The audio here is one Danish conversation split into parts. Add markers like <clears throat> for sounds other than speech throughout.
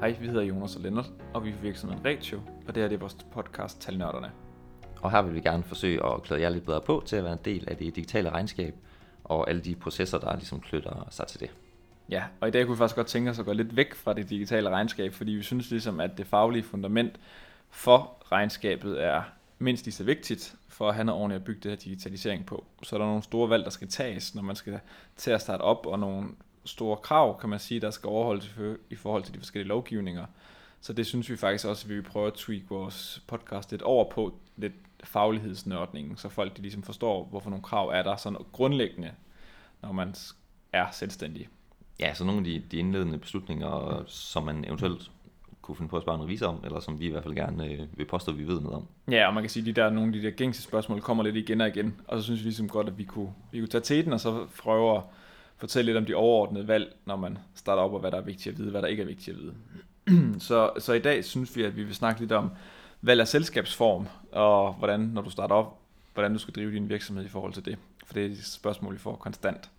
Hej, vi hedder Jonas og Lennart, og vi er virksomheden Retio, og det her det er vores podcast Talnørderne. Og her vil vi gerne forsøge at klæde jer lidt bedre på til at være en del af det digitale regnskab, og alle de processer, der ligesom knytter sig til det. Ja, og i dag kunne vi faktisk godt tænke os at gå lidt væk fra det digitale regnskab, fordi vi synes ligesom, at det faglige fundament for regnskabet er mindst lige så vigtigt for at have noget ordentligt at bygge det her digitalisering på. Så er der nogle store valg, der skal tages, når man skal til at starte op, og nogle store krav, kan man sige, der skal overholdes i forhold til de forskellige lovgivninger. Så det synes vi faktisk også, at vi vil prøve at tweak vores podcast lidt over på, lidt faglighedsnørdningen, så folk de ligesom forstår, hvorfor nogle krav er der sådan grundlæggende, når man er selvstændig. Ja, så nogle af de, de indledende beslutninger, som man eventuelt kunne finde på at spørge en revisor om, eller som vi i hvert fald gerne øh, vil påstå, at vi ved noget om. Ja, og man kan sige, at de der, nogle af de der gængse spørgsmål kommer lidt igen og igen, og så synes vi ligesom godt, at vi kunne, vi kunne tage til den, og så prøve at fortælle lidt om de overordnede valg, når man starter op, og hvad der er vigtigt at vide, hvad der ikke er vigtigt at vide. <clears throat> så, så i dag synes vi, at vi vil snakke lidt om valg af selskabsform, og hvordan, når du starter op, hvordan du skal drive din virksomhed i forhold til det. For det er et spørgsmål, vi får konstant.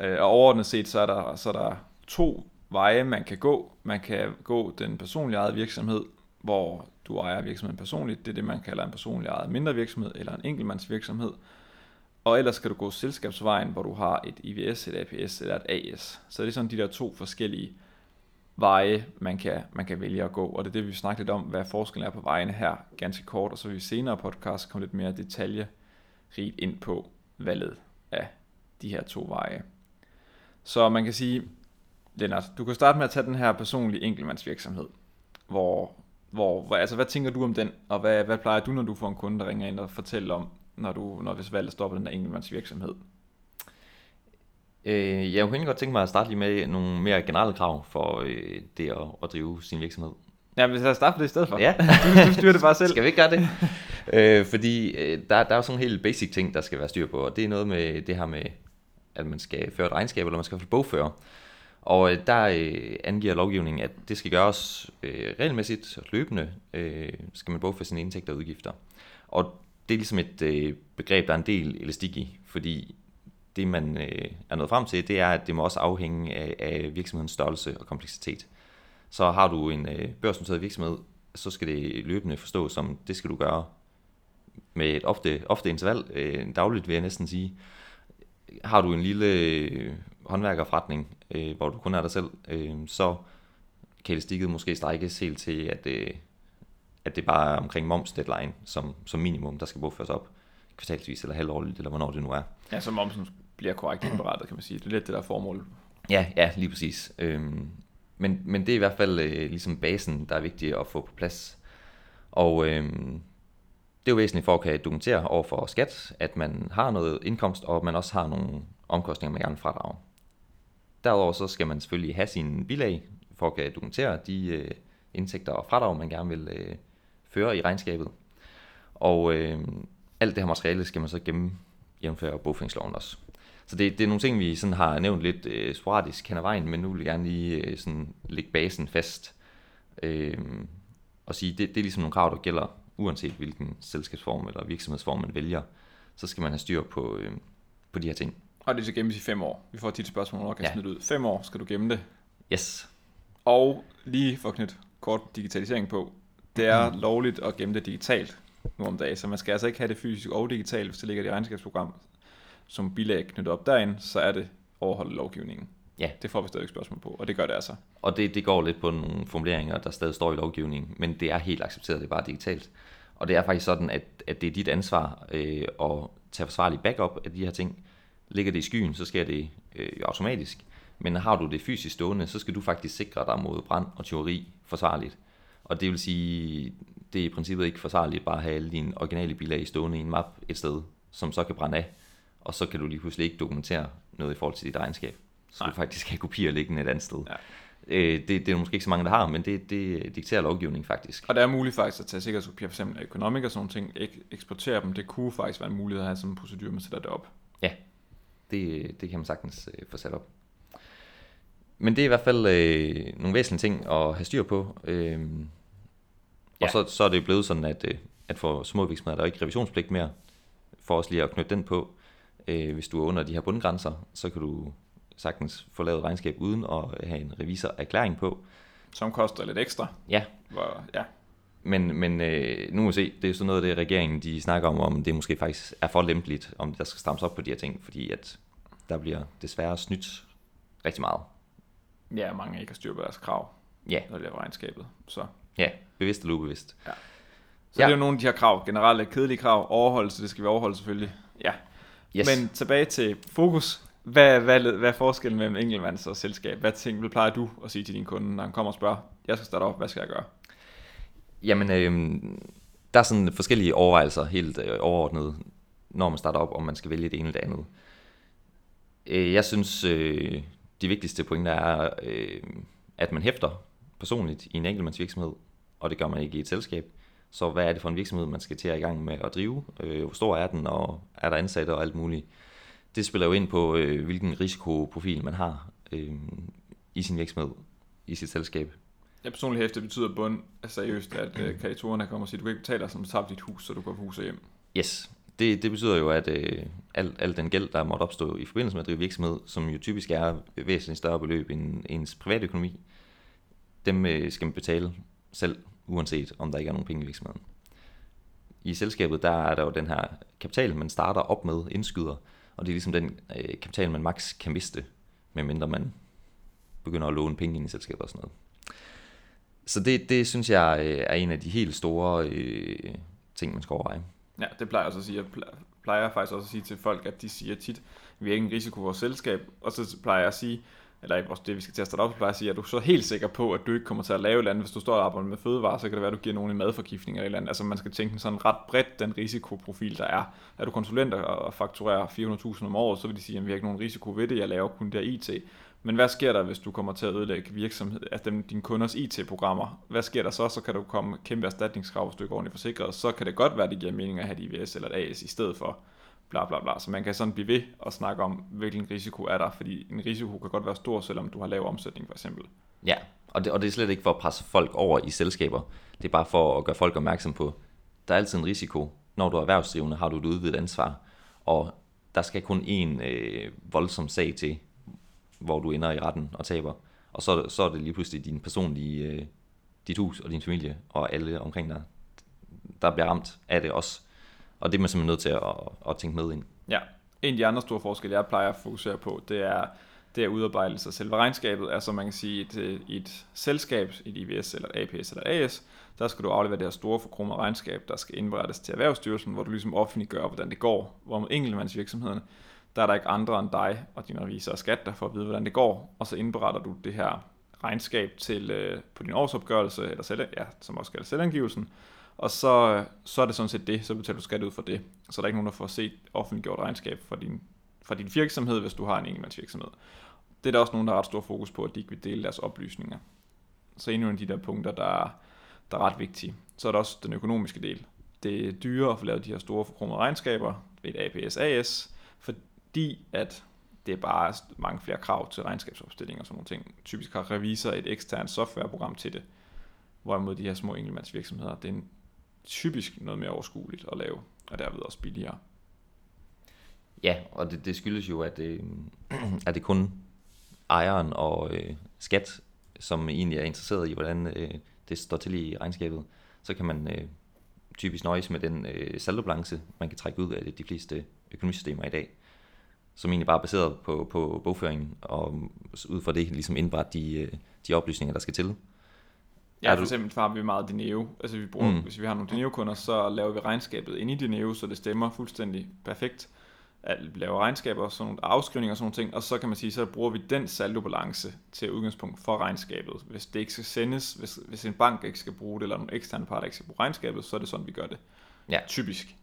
Øh, og overordnet set, så er der, så er der to veje, man kan gå. Man kan gå den personlige ejede virksomhed, hvor du ejer virksomheden personligt. Det er det, man kalder en personlig ejet mindre virksomhed, eller en enkeltmandsvirksomhed. Og ellers skal du gå selskabsvejen, hvor du har et IVS, et APS eller et AS. Så det er sådan de der to forskellige veje, man kan, man kan vælge at gå. Og det er det, vi snakker lidt om, hvad forskellen er på vejene her, ganske kort. Og så vil vi senere podcast komme lidt mere detaljerigt ind på valget af de her to veje. Så man kan sige, Lennart, du kan starte med at tage den her personlige enkeltmandsvirksomhed, hvor, hvor, hvor altså hvad tænker du om den, og hvad, hvad plejer du, når du får en kunde, der ringer ind og fortæller om, når du, når hvis valget står på den der enkeltmandsvirksomhed? Øh, jeg kunne godt tænke mig at starte lige med nogle mere generelle krav for øh, det at, at drive sin virksomhed. Ja, hvis jeg starter det i stedet for. Ja. <laughs> du, du styrer det bare selv. Skal vi ikke gøre det? øh, fordi øh, der, der er jo sådan helt basic ting, der skal være styr på, og det er noget med det her med, at man skal føre et regnskab, eller man skal bogføre. Og øh, der øh, angiver lovgivningen, at det skal gøres øh, regelmæssigt og løbende, øh, skal man bogføre sine indtægter og udgifter. Og det er ligesom et øh, begreb, der er en del elastik i, fordi det, man øh, er nået frem til, det er, at det må også afhænge af, af virksomhedens størrelse og kompleksitet. Så har du en øh, børsnoteret virksomhed, så skal det løbende forstås som, det skal du gøre med et ofte, ofte interval, øh, dagligt vil jeg næsten sige. Har du en lille øh, håndværkerforretning, øh, hvor du kun er dig selv, øh, så kan elastikket måske strækkes helt til, at, øh, at det bare er omkring moms deadline som, som minimum, der skal bogføres op kvartalsvis eller halvårligt, eller hvornår det nu er. Ja, så momsen bliver korrekt indberettet, kan man sige. Det er lidt det der formål. Ja, ja, lige præcis. Øhm, men, men det er i hvert fald øh, ligesom basen, der er vigtig at få på plads. Og øhm, det er jo væsentligt for at kan dokumentere over for skat, at man har noget indkomst, og man også har nogle omkostninger, man gerne vil fradrage. Derudover så skal man selvfølgelig have sin bilag, for at kan dokumentere de øh, indtægter og fradrag, man gerne vil øh, føre i regnskabet. Og øh, alt det her materiale skal man så gemme jævnføre bogføringsloven også. Så det, det er nogle ting, vi sådan har nævnt lidt øh, sporadisk hen ad vejen, men nu vil jeg gerne lige øh, sådan lægge basen fast øh, og sige, det, det er ligesom nogle krav, der gælder uanset hvilken selskabsform eller virksomhedsform man vælger, så skal man have styr på, øh, på de her ting. Og det skal gemmes i fem år. Vi får tit spørgsmål, når kan ja. ud. Fem år skal du gemme det. Yes. Og lige for knyt kort digitalisering på. Det er mm. lovligt at gemme det digitalt nu om dagen, så man skal altså ikke have det fysisk og digitalt, hvis det ligger i regnskabsprogram som bilag knyttet op derind, så er det overholdt lovgivningen. Ja. Det får vi stadig spørgsmål på, og det gør det altså. Og det, det går lidt på nogle formuleringer, der stadig står i lovgivningen, men det er helt accepteret, det er bare digitalt. Og det er faktisk sådan, at, at det er dit ansvar øh, at tage forsvarlig backup af de her ting. Ligger det i skyen, så sker det øh, automatisk. Men har du det fysisk stående, så skal du faktisk sikre dig mod brand og teori forsvarligt. Og det vil sige, det er i princippet ikke forsvarligt bare at have alle dine originale bilag stående i en map et sted, som så kan brænde af. Og så kan du lige pludselig ikke dokumentere noget i forhold til dit regnskab. Så Nej. du faktisk have kopier liggende et andet sted. Ja. Øh, det, det er måske ikke så mange, der har, men det, det dikterer lovgivningen faktisk. Og det er muligt faktisk at tage sikkerhedskopier, for eksempel økonomik og sådan ting, ikke eksportere dem. Det kunne faktisk være en mulighed at have sådan en procedure, man sætter det op. Ja, det, det kan man sagtens øh, få sat op. Men det er i hvert fald øh, nogle væsentlige ting at have styr på. Øh, ja. Og så, så er det blevet sådan, at, øh, at for små virksomheder der er ikke revisionspligt mere. For os lige at knytte den på. Øh, hvis du er under de her bundgrænser, så kan du sagtens få lavet regnskab uden at have en revisor erklæring på. som koster lidt ekstra. Ja. Hvor, ja. Men, men øh, nu må vi se, det er sådan noget af det, regeringen de snakker om, om det måske faktisk er for lempeligt, om der skal strammes op på de her ting, fordi at der bliver desværre snydt rigtig meget. Ja, mange ikke har styr på deres krav, Ja, når det er regnskabet. Så, ja, bevidst eller ubevidst. så ja. Ja. det er jo nogle af de her krav, generelle kedelige krav, overholdelse, det skal vi overholde selvfølgelig. Ja, Yes. Men tilbage til fokus. Hvad, hvad, hvad er forskellen mellem enkeltmands og selskab? Hvad ting hvad plejer du at sige til din kunde, når han kommer og spørger, jeg skal starte op, hvad skal jeg gøre? Jamen, øh, der er sådan forskellige overvejelser helt øh, overordnet, når man starter op, om man skal vælge det ene eller det andet. Øh, jeg synes, øh, de vigtigste pointer er, øh, at man hæfter personligt i en enkeltmandsvirksomhed, og det gør man ikke i et selskab. Så hvad er det for en virksomhed, man skal til at i gang med at drive? Øh, hvor stor er den, og er der ansatte og alt muligt? Det spiller jo ind på, øh, hvilken risikoprofil man har øh, i sin virksomhed, i sit selskab. Jeg personligt hæfte betyder bund altså seriøst, at øh, kreditorerne kommer og siger, du kan ikke betale dig, som du tabte dit hus, så du går på hus og hjem. Yes, det, det betyder jo, at øh, al, al den gæld, der måtte opstå i forbindelse med at drive virksomhed, som jo typisk er væsentligt større beløb end ens private økonomi, dem øh, skal man betale selv, uanset om der ikke er nogen penge i virksomheden. I selskabet, der er der jo den her kapital, man starter op med, indskyder, og det er ligesom den øh, kapital, man maks kan miste, medmindre man begynder at låne penge ind i selskabet og sådan noget. Så det, det synes jeg øh, er en af de helt store øh, ting, man skal overveje. Ja, det plejer jeg også at sige. Jeg plejer faktisk også at sige til folk, at de siger tit, vi er ikke en risiko for vores selskab, og så plejer jeg at sige, eller i vores det, vi skal til at starte op, plejer at sige, du er så helt sikker på, at du ikke kommer til at lave et eller andet. Hvis du står og arbejder med fødevarer, så kan det være, at du giver nogen en madforgiftning eller et eller andet. Altså man skal tænke sådan ret bredt, den risikoprofil, der er. Er du konsulent og fakturerer 400.000 om året, så vil de sige, at vi har ikke nogen risiko ved det, jeg laver kun der IT. Men hvad sker der, hvis du kommer til at ødelægge virksomhed, altså dem, dine kunders IT-programmer? Hvad sker der så? Så kan du komme kæmpe erstatningskrav, hvis du ikke er ordentligt forsikret. Så kan det godt være, at det giver mening at have et IVS eller et AS i stedet for bla bla bla. Så man kan sådan blive ved og snakke om, hvilken risiko er der, fordi en risiko kan godt være stor, selvom du har lav omsætning for eksempel. Ja, og det, og det er slet ikke for at presse folk over i selskaber. Det er bare for at gøre folk opmærksom på, der er altid en risiko. Når du er erhvervsdrivende, har du et udvidet ansvar, og der skal kun en øh, voldsom sag til, hvor du ender i retten og taber. Og så, så er det lige pludselig din personlige, øh, dit hus og din familie og alle omkring dig, der bliver ramt af det også. Og det er man simpelthen nødt til at, at, at tænke med ind. Ja, en af de andre store forskelle, jeg plejer at fokusere på, det er, det er udarbejdelse af selve regnskabet. Altså man kan sige, at i et selskab, et IVS eller et APS eller et AS, der skal du aflevere det her store forkromede regnskab, der skal indberettes til Erhvervsstyrelsen, hvor du ligesom offentliggør, hvordan det går. Hvor med enkeltmandsvirksomhederne, der er der ikke andre end dig og din revisor og skat, der får at vide, hvordan det går, og så indberetter du det her regnskab til, øh, på din årsopgørelse, eller selv, ja, som også kaldes selvangivelsen, og så, så er det sådan set det, så betaler du skat ud for det. Så der er ikke nogen, der får set offentliggjort regnskab fra din, fra din virksomhed, hvis du har en enkeltmandsvirksomhed. Det er der også nogen, der har ret stor fokus på, at de ikke vil dele deres oplysninger. Så endnu en af de der punkter, der er, der er ret vigtige. Så er der også den økonomiske del. Det er dyrere at få lavet de her store forkromede regnskaber ved et APS AS, fordi at det er bare mange flere krav til regnskabsopstilling og sådan nogle ting. Typisk har revisor et eksternt softwareprogram til det, hvorimod de her små enkeltmandsvirksomheder, det er en typisk noget mere overskueligt at lave, og derved også billigere. Ja, og det, det skyldes jo, at, øh, <clears throat> at det kun ejeren og øh, skat, som egentlig er interesseret i, hvordan øh, det står til i regnskabet, så kan man øh, typisk nøjes med den øh, saldobalance, man kan trække ud af de fleste økonomisystemer i dag, som egentlig bare er baseret på, på bogføringen, og ud fra det ligesom indbræt de, øh, de oplysninger, der skal til. Ja, Er for eksempel har vi meget Dineo. Altså vi bruger, Mm. hvis vi har nogle Dineo-kunder, så laver vi regnskabet ind i Dineo, så det stemmer fuldstændig perfekt. At lave regnskaber og sådan nogle afskrivninger og sådan nogle ting, og så kan man sige, så bruger vi den saldobalance til udgangspunkt for regnskabet. Hvis det ikke skal sendes, hvis, hvis en bank ikke skal bruge det, eller nogle eksterne parter ikke skal bruge regnskabet, så er det sådan, vi gør det. Ja. Typisk.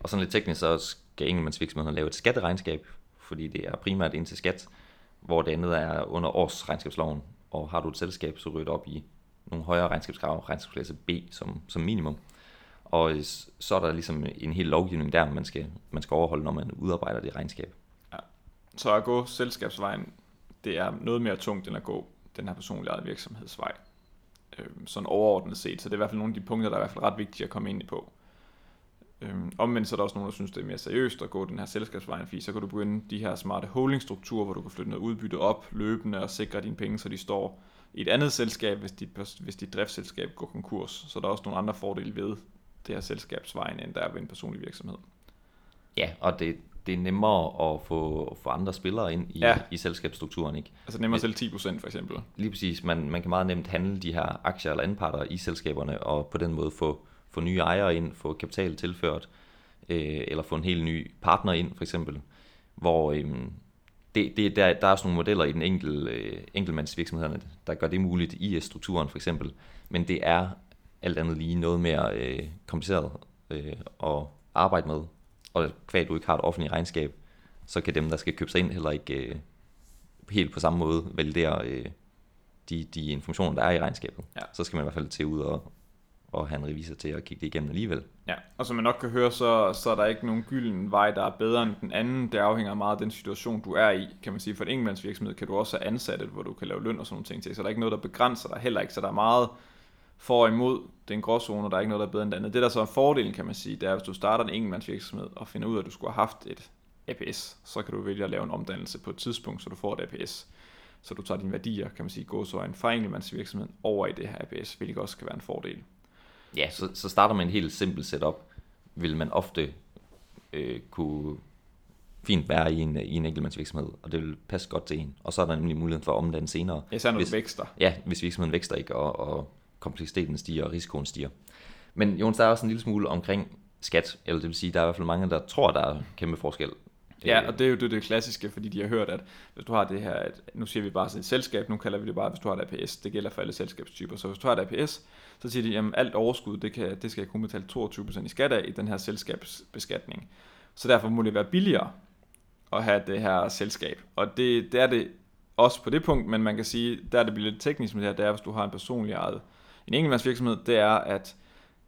Og sådan lidt teknisk, så skal enkeltmandsvirksomheden lave et skatteregnskab, fordi det er primært ind til skat, hvor det andet er under årsregnskabsloven, og har du et selskab, så ryger det op i nogle højere regnskabskrav, regnskabsklasse B som, som minimum. Og så er der ligesom en hel lovgivning der, man skal, man skal overholde, når man udarbejder det regnskab. Ja. Så at gå selskabsvejen, det er noget mere tungt, end at gå den her personlige eget virksomhedsvej. Øhm, sådan overordnet set. Så det er i hvert fald nogle af de punkter, der er i hvert fald ret vigtige at komme ind på. Øhm, omvendt så er der også nogen, der synes, det er mere seriøst at gå den her selskabsvejen, fordi så kan du begynde de her smarte holdingstrukturer, hvor du kan flytte noget udbytte op løbende og sikre dine penge, så de står i et andet selskab, hvis dit, hvis dit driftsselskab går konkurs. Så der er også nogle andre fordele ved det her selskabsvejen, end der er ved en personlig virksomhed. Ja, og det, det er nemmere at få, få andre spillere ind i, ja. i selskabsstrukturen. Ikke? Altså nemmere selv 10% for eksempel. Lige præcis. Man, man kan meget nemt handle de her aktier eller anparter i selskaberne, og på den måde få, få nye ejere ind, få kapital tilført, øh, eller få en helt ny partner ind for eksempel. Hvor øh, det, det, der, der er sådan nogle modeller i den enkelte, øh, enkeltmandsvirksomhederne, der gør det muligt i strukturen for eksempel. Men det er alt andet lige noget mere øh, kompliceret øh, at arbejde med og kvad du ikke har et offentligt regnskab, så kan dem, der skal købe sig ind, heller ikke øh, helt på samme måde validere øh, de, de informationer, der er i regnskabet. Ja. Så skal man i hvert fald til ud og, og han en revisor til at kigge det igennem alligevel. Ja, og som man nok kan høre, så, så er der ikke nogen gylden vej, der er bedre end den anden. Det afhænger meget af den situation, du er i. Kan man sige, for en enkeltmandsvirksomhed kan du også have ansatte, hvor du kan lave løn og sådan nogle ting til. Så der er ikke noget, der begrænser dig heller ikke. Så der er meget for og imod. Det er en gråzone, og der er ikke noget, der er bedre end det andet. Det, der så er fordelen, kan man sige, det er, hvis du starter en enkeltmandsvirksomhed og finder ud af, at du skulle have haft et APS, så kan du vælge at lave en omdannelse på et tidspunkt, så du får et APS. Så du tager dine værdier, kan man sige, gå så en fra enkeltmandsvirksomhed over i det her APS, hvilket også kan være en fordel. Ja, så, så starter man en helt simpel setup, vil man ofte øh, kunne fint være i en, i en enkeltmandsvirksomhed, og det vil passe godt til en. Og så er der nemlig muligheden for at omdanne senere. Så når hvis, vækster. Ja, hvis virksomheden vækster ikke, og, og kompleksiteten stiger og risikoen stiger. Men Jonas, der er også en lille smule omkring skat, eller det vil sige, der er i hvert fald mange, der tror, der er kæmpe forskel. Ja, og det er jo det, det klassiske, fordi de har hørt, at hvis du har det her, at nu siger vi bare sådan et selskab, nu kalder vi det bare, hvis du har et APS, det gælder for alle selskabstyper, så hvis du har et APS, så siger de, at alt overskud, det, kan, det skal jeg kun betale 22% i skat af i den her selskabsbeskatning. Så derfor må det være billigere at have det her selskab. Og det, det er det også på det punkt, men man kan sige, der er det bliver lidt teknisk med det her, det er, hvis du har en personlig ejet en enkeltmandsvirksomhed, det er, at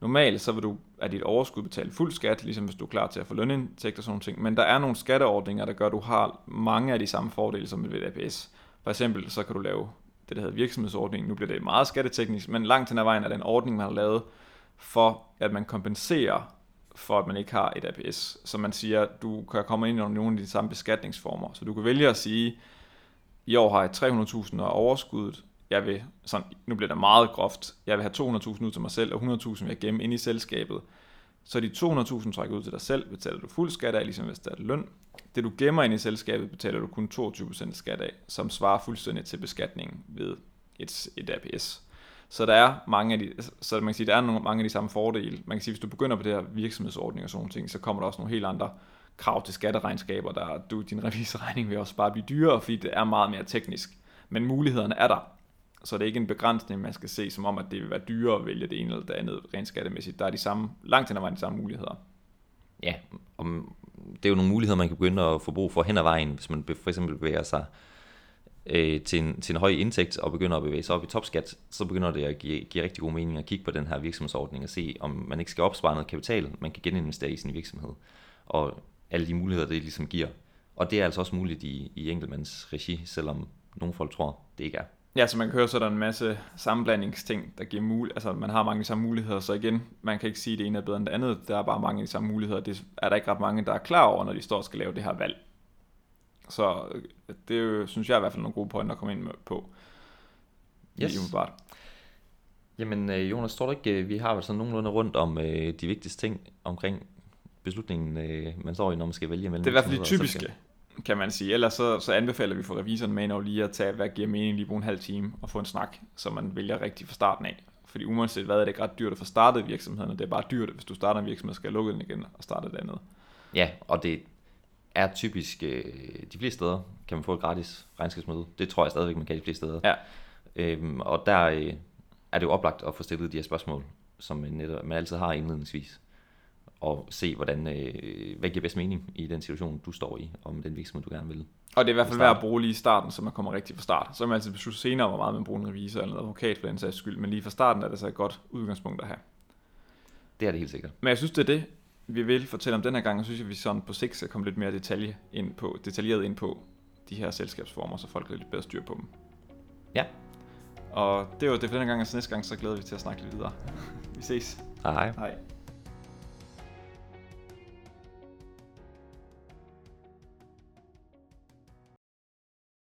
normalt så vil du af dit overskud betale fuld skat, ligesom hvis du er klar til at få lønindtægt og sådan ting. Men der er nogle skatteordninger, der gør, at du har mange af de samme fordele som ved et APS. For eksempel så kan du lave det, der hedder virksomhedsordning. Nu bliver det meget skatteteknisk, men langt hen ad vejen er det en ordning, man har lavet for, at man kompenserer for, at man ikke har et APS. Så man siger, at du kan komme ind under nogle af de samme beskatningsformer. Så du kan vælge at sige, i år har jeg 300.000 og overskuddet jeg vil, sådan, nu bliver det meget groft, jeg vil have 200.000 ud til mig selv, og 100.000 vil jeg gemme ind i selskabet. Så de 200.000 trækker ud til dig selv, betaler du fuld skat af, ligesom hvis det er løn. Det du gemmer ind i selskabet, betaler du kun 22% skat af, som svarer fuldstændig til beskatningen ved et, et APS. Så der er mange af de, så man kan sige, der er nogle, mange af de samme fordele. Man kan sige, hvis du begynder på det her virksomhedsordning og sådan nogle ting, så kommer der også nogle helt andre krav til skatteregnskaber, der du, din revisorregning vil også bare blive dyrere, fordi det er meget mere teknisk. Men mulighederne er der. Så det er ikke en begrænsning, man skal se som om, at det vil være dyrere at vælge det ene eller det andet rent skattemæssigt. Der er de samme, langt hen ad vejen de samme muligheder. Ja, og det er jo nogle muligheder, man kan begynde at få brug for hen ad vejen, hvis man for eksempel bevæger sig øh, til, en, til en høj indtægt og begynder at bevæge sig op i topskat, så begynder det at give, give rigtig god mening at kigge på den her virksomhedsordning og se, om man ikke skal opspare noget kapital, man kan geninvestere i sin virksomhed. Og alle de muligheder, det ligesom giver. Og det er altså også muligt i, i enkeltmands regi, selvom nogle folk tror, det ikke er. Ja, så man kan høre, så er der en masse sammenblandingsting, der giver mulighed. Altså, man har mange de samme muligheder, så igen, man kan ikke sige, at det ene er bedre end det andet. Der er bare mange de samme muligheder. Det er der ikke ret mange, der er klar over, når de står og skal lave det her valg. Så øh, det er jo, synes jeg i hvert fald nogle gode pointer at komme ind med på. Yes. Umiddelbart. Jamen øh, Jonas, tror du ikke, øh, vi har vel sådan nogenlunde rundt om de vigtigste ting omkring beslutningen, man står i, når man skal vælge mellem Det er i hvert fald det typiske kan man sige. Ellers så, så anbefaler vi for revisoren med at lige at tage, hvad giver mening lige på en halv time og få en snak, så man vælger rigtigt fra starten af. Fordi uanset hvad er det ikke ret dyrt at få startet virksomheden, og det er bare dyrt, hvis du starter en virksomhed, skal lukke den igen og starte det andet. Ja, og det er typisk, øh, de fleste steder kan man få et gratis regnskabsmøde. Det tror jeg stadigvæk, man kan de fleste steder. Ja. Øhm, og der øh, er det jo oplagt at få stillet de her spørgsmål, som man, netop, man altid har indledningsvis og se, hvordan, øh, hvad giver bedst mening i den situation, du står i, og med den virksomhed, du gerne vil. Og det er i hvert fald værd at bruge lige i starten, så man kommer rigtig fra start. Så man altid beslutte senere, hvor meget man bruger en revisor eller en advokat for den sags skyld, men lige fra starten er det så et godt udgangspunkt at have. Det er det helt sikkert. Men jeg synes, det er det, vi vil fortælle om den her gang, og synes jeg, vi sådan på sigt skal komme lidt mere detalje ind på, detaljeret ind på de her selskabsformer, så folk har lidt bedre styr på dem. Ja. Og det var det for denne gang, og så næste gang, så glæder vi til at snakke lidt videre. <laughs> vi ses. Hej. Hej.